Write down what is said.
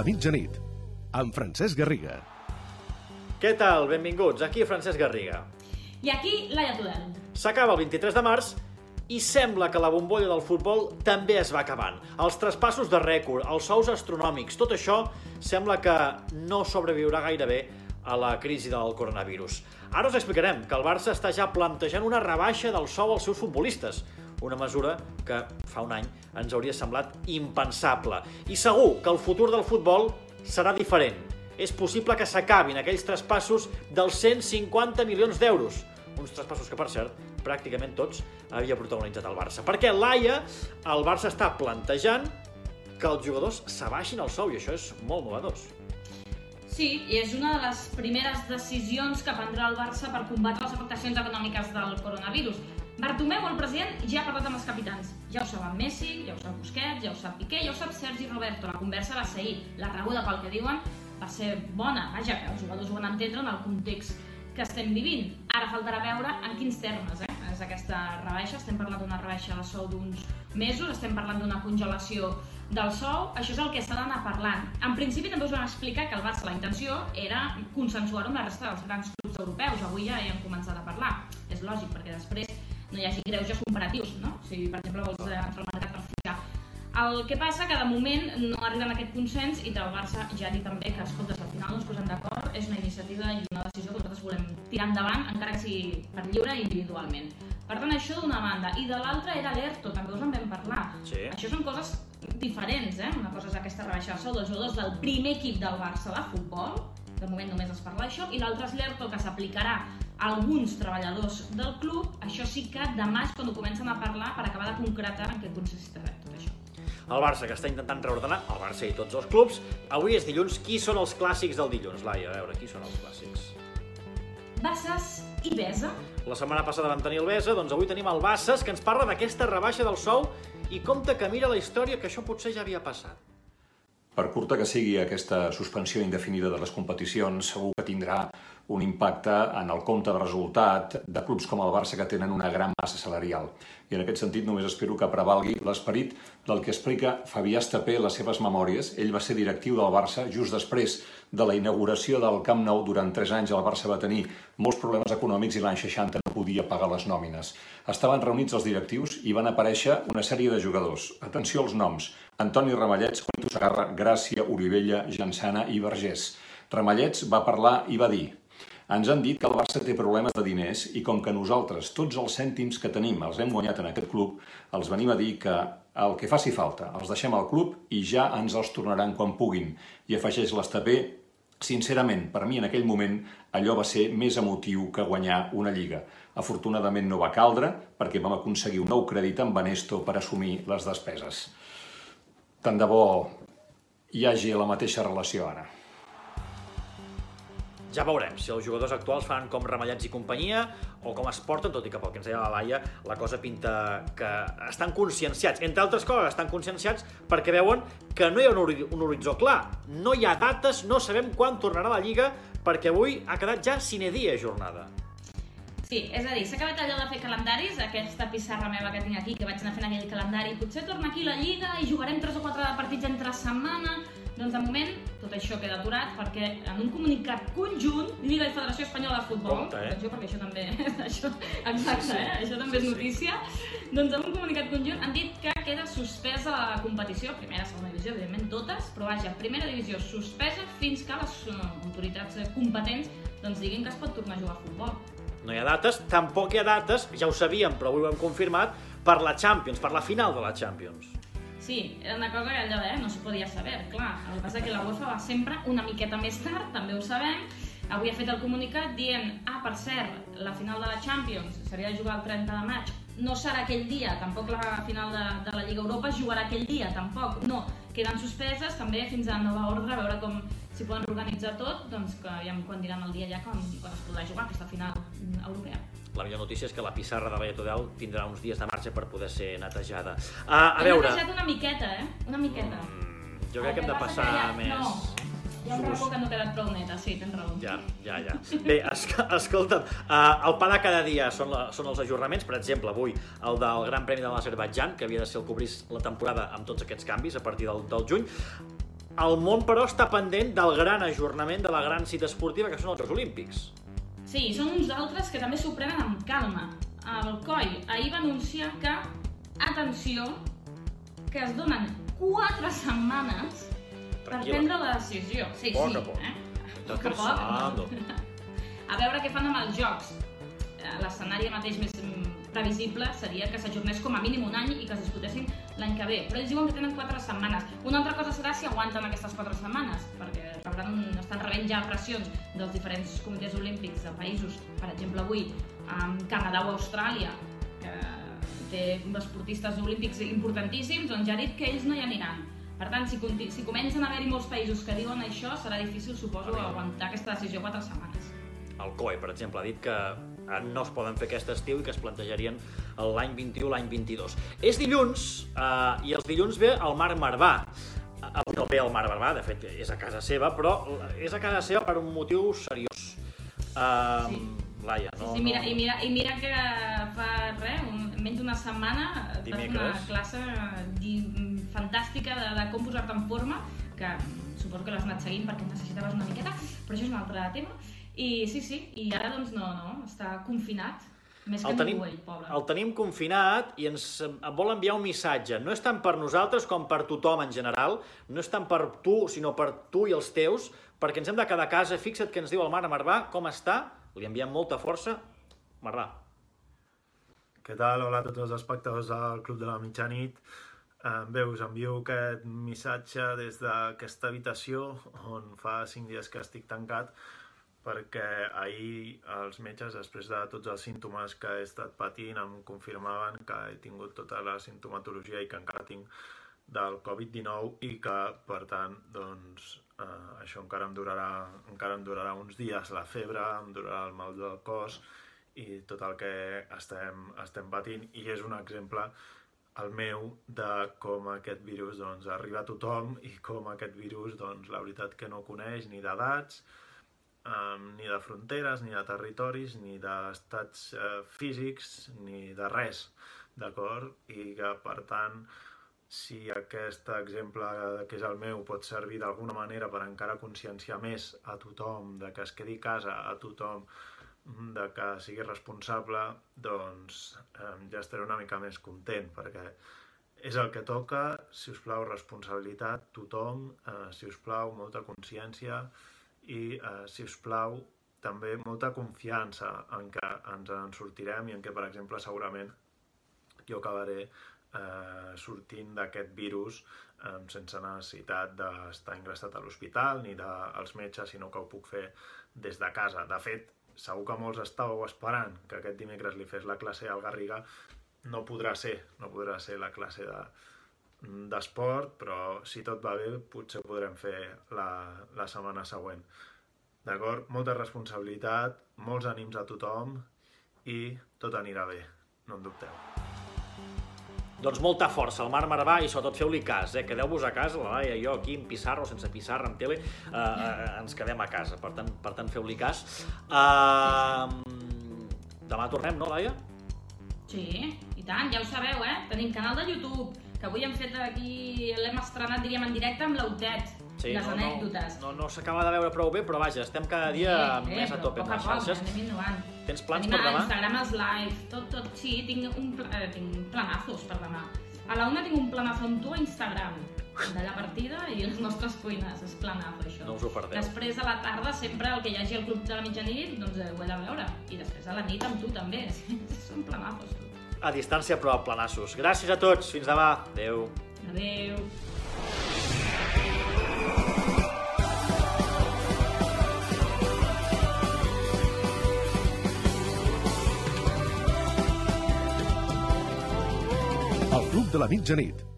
La mitjanit, amb Francesc Garriga. Què tal? Benvinguts. Aquí Francesc Garriga. I aquí, Laia Tudel. S'acaba el 23 de març i sembla que la bombolla del futbol també es va acabant. Els traspassos de rècord, els sous astronòmics, tot això sembla que no sobreviurà gaire bé a la crisi del coronavirus. Ara us explicarem que el Barça està ja plantejant una rebaixa del sou als seus futbolistes, una mesura que fa un any ens hauria semblat impensable. I segur que el futur del futbol serà diferent. És possible que s'acabin aquells traspassos dels 150 milions d'euros. Uns traspassos que, per cert, pràcticament tots havia protagonitzat el Barça. Perquè l'AIA, el Barça està plantejant que els jugadors s'abaixin el sou, i això és molt novedós. Sí, i és una de les primeres decisions que prendrà el Barça per combatre les afectacions econòmiques del coronavirus. Bartomeu, el president, ja ha parlat amb els capitans. Ja ho saben Messi, ja ho sap Busquets, ja ho sap Piqué, ja ho sap Sergi Roberto. La conversa va ser ahir. La rebuda pel que diuen va ser bona. Vaja, que els jugadors ho van entendre en el context que estem vivint. Ara faltarà veure en quins termes eh? és aquesta rebaixa. Estem parlant d'una rebaixa de sou d'uns mesos, estem parlant d'una congelació del sou, això és el que s'ha d'anar parlant. En principi també us vam explicar que el Barça la intenció era consensuar-ho amb la resta dels grans clubs europeus. Avui ja hi hem començat a parlar. És lògic, perquè després no hi hagi greuges comparatius, no? Si, per exemple, vols entrar al mercat per fitxar. El que passa que de moment no arriben a aquest consens i el Barça ja ha dit també que, escolta, al final no ens posem d'acord, és una iniciativa i una decisió que nosaltres volem tirar endavant, encara que sigui per lliure i individualment. Per tant, això d'una banda. I de l'altra era l'ERTO, també us en vam parlar. Sí. Això són coses diferents, eh? Una cosa és aquesta rebaixa de sou dels jugadors del primer equip del Barça de futbol, de moment només es parla d'això, i l'altre és l'ERTO que s'aplicarà alguns treballadors del club, això sí que demà és quan ho comencen a parlar per acabar de concretar en què consistirà tot això. El Barça, que està intentant reordenar, el Barça i tots els clubs. Avui és dilluns. Qui són els clàssics del dilluns, Laia? A veure, qui són els clàssics? Bassas i Besa. La setmana passada vam tenir el Besa, doncs avui tenim el Bassas, que ens parla d'aquesta rebaixa del sou i compta que mira la història que això potser ja havia passat. Per curta que sigui aquesta suspensió indefinida de les competicions, segur que tindrà un impacte en el compte de resultat de clubs com el Barça que tenen una gran massa salarial. I en aquest sentit només espero que prevalgui l'esperit del que explica Fabià Estapé les seves memòries. Ell va ser directiu del Barça just després de la inauguració del Camp Nou. Durant tres anys el Barça va tenir molts problemes econòmics i l'any 60 no podia pagar les nòmines. Estaven reunits els directius i van aparèixer una sèrie de jugadors. Atenció als noms. Antoni Ramallets, Juanito Sagarra, Gràcia, Olivella, Jansana i Vergés. Ramallets va parlar i va dir ens han dit que el Barça té problemes de diners i com que nosaltres tots els cèntims que tenim els hem guanyat en aquest club, els venim a dir que el que faci falta els deixem al club i ja ens els tornaran quan puguin. I afegeix l'Estapé, sincerament, per mi en aquell moment allò va ser més emotiu que guanyar una lliga. Afortunadament no va caldre perquè vam aconseguir un nou crèdit amb Banesto per assumir les despeses. Tant de bo hi hagi la mateixa relació ara. Ja veurem si els jugadors actuals fan com Ramallats i companyia o com es porten, tot i que pel que ens deia la Laia, la cosa pinta que estan conscienciats. Entre altres coses, estan conscienciats perquè veuen que no hi ha un, hori un horitzó clar. No hi ha dates, no sabem quan tornarà la Lliga, perquè avui ha quedat ja sine dia jornada. Sí, és a dir, s'ha acabat allò de fer calendaris, aquesta pissarra meva que tinc aquí, que vaig anar fent aquell calendari, potser torna aquí la Lliga i jugarem 3 o 4 partits entre setmana, doncs de moment tot això queda aturat perquè en un comunicat conjunt Lliga i Federació Espanyola de Futbol, Compte, eh? atenció perquè això també això, exacte, eh? això també és notícia, doncs en un comunicat conjunt han dit que queda suspesa la competició, primera, segona divisió, evidentment totes, però vaja, primera divisió suspesa fins que les autoritats competents doncs diguin que es pot tornar a jugar a futbol. No hi ha dates, tampoc hi ha dates, ja ho sabíem, però avui ho hem confirmat, per la Champions, per la final de la Champions. Sí, era una cosa que allò eh, no s'ho podia saber, clar. El que passa que la UEFA va sempre una miqueta més tard, també ho sabem. Avui ha fet el comunicat dient, ah, per cert, la final de la Champions seria de jugar el 30 de maig, no serà aquell dia, tampoc la final de, de la Lliga Europa jugarà aquell dia, tampoc. No, queden suspeses també fins a nova ordre, a veure com si poden organitzar tot, doncs que aviam quan diran el dia ja quan, quan es podrà jugar aquesta final europea. La millor notícia és que la pissarra de Tudel tindrà uns dies de marge per poder ser netejada. Uh, a Hem veure... netejat una miqueta, eh? Una miqueta. Mm, jo crec El que hem de passa passar que ja- més... No, hi ha un racó que no ha quedat prou neta, sí, tens raó. Ja, ja, ja. Bé, es, escolta'm, uh, el pa de cada dia són, la, són els ajornaments, per exemple, avui el del Gran Premi de l'Azerbaidjan, que havia de ser el que obrís la temporada amb tots aquests canvis a partir del, del juny. El món, però, està pendent del gran ajornament de la gran cita esportiva que són els Jocs Olímpics. Sí, i són uns altres que també s'ho prenen amb calma. El COI ahir va anunciar que, atenció, que es donen 4 setmanes per prendre la decisió. Sí, Poc sí. a poc. Eh? Poc a poc. A veure què fan amb els jocs. Eh, L'escenari mateix més previsible seria que s'ajornés com a mínim un any i que es disputessin l'any que ve. Però ells diuen que tenen 4 setmanes. Una altra cosa serà si aguanten aquestes 4 setmanes, perquè rebran, estan rebent ja pressions dels diferents comitès olímpics de països, per exemple avui, amb Canadà o Austràlia, que té esportistes olímpics importantíssims, doncs ja ha dit que ells no hi aniran. Per tant, si, si comencen a haver-hi molts països que diuen això, serà difícil, suposo, aguantar aquesta decisió 4 setmanes. El COE, per exemple, ha dit que no es poden fer aquest estiu i que es plantejarien l'any 21 l'any 22. És dilluns, eh, i els dilluns ve el Marc Marvà. Eh, Avui no ve el Marc Marvà, de fet, és a casa seva, però és a casa seva per un motiu seriós. Uh, Sí. Laia, no? sí, sí, mira, no... i, mira, I mira que fa res, un, menys d'una setmana, fer una Dimecres. classe di, fantàstica de, de com posar-te en forma, que suposo que l'has anat seguint perquè necessitaves una miqueta, però això és un altre tema. I sí, sí, i ara doncs no, no, està confinat, més que El tenim, ningú ell, pobre. el tenim confinat i ens em vol enviar un missatge. No és tant per nosaltres com per tothom en general, no és tant per tu, sinó per tu i els teus, perquè ens hem de quedar a casa. Fixa't que ens diu el Marc Marvà, com està? Li enviem molta força. Marvà. Què tal? Hola a tots els espectadors del Club de la Mitjanit. Eh, Bé, us envio aquest missatge des d'aquesta habitació on fa cinc dies que estic tancat perquè ahir els metges, després de tots els símptomes que he estat patint, em confirmaven que he tingut tota la sintomatologia i que encara tinc del Covid-19 i que, per tant, doncs, eh, això encara em, durarà, encara em durarà uns dies, la febre, em durarà el mal del cos i tot el que estem, estem patint. I és un exemple el meu de com aquest virus doncs, arriba a tothom i com aquest virus doncs, la veritat que no coneix ni d'edats, um, ni de fronteres, ni de territoris, ni d'estats uh, físics, ni de res, d'acord? I que, per tant, si aquest exemple que és el meu pot servir d'alguna manera per encara conscienciar més a tothom de que es quedi a casa, a tothom de que sigui responsable, doncs eh, ja estaré una mica més content, perquè és el que toca, si us plau, responsabilitat, tothom, eh, si us plau, molta consciència i, eh, si us plau, també molta confiança en que ens en sortirem i en què, per exemple, segurament jo acabaré eh, sortint d'aquest virus eh, sense necessitat d'estar ingressat a l'hospital ni dels metges, sinó que ho puc fer des de casa. De fet, segur que molts estàveu esperant que aquest dimecres li fes la classe al Garriga, no podrà ser, no podrà ser la classe de d'esport, però si tot va bé potser ho podrem fer la, la setmana següent. D'acord? Molta responsabilitat, molts ànims a tothom i tot anirà bé, no en dubteu. Doncs molta força, el Marc Marvà, i sobretot feu-li cas, eh? Quedeu-vos a casa, la Laia i jo aquí, en pissarra o sense pissarra, en tele, eh, eh, ens quedem a casa, per tant, per tant feu-li cas. Uh, demà tornem, no, Laia? Sí, i tant, ja ho sabeu, eh? Tenim canal de YouTube, que avui hem fet aquí, l'hem estrenat, diríem, en directe amb l'Autet, Sí, les no, anècdotes. No, no, no s'acaba de veure prou bé, però vaja, estem cada dia Sí, més a tope amb poc les poc, xarxes. Anem innovant. Tens plans Tenim per demà? Instagram els live, tot, tot, sí, tinc, un, pla- eh, tinc planazos per demà. A la una tinc un planazo amb tu a Instagram, d'allà partida i les nostres cuines, és planazo això. No us ho perdeu. Després a la tarda sempre el que hi hagi al club de la mitjanit, doncs eh, ho he de veure. I després a la nit amb tu també, són planazos tu. A distància, però a planassos. Gràcies a tots, fins demà. Adéu. Adeu. El Club de la Mitjanit,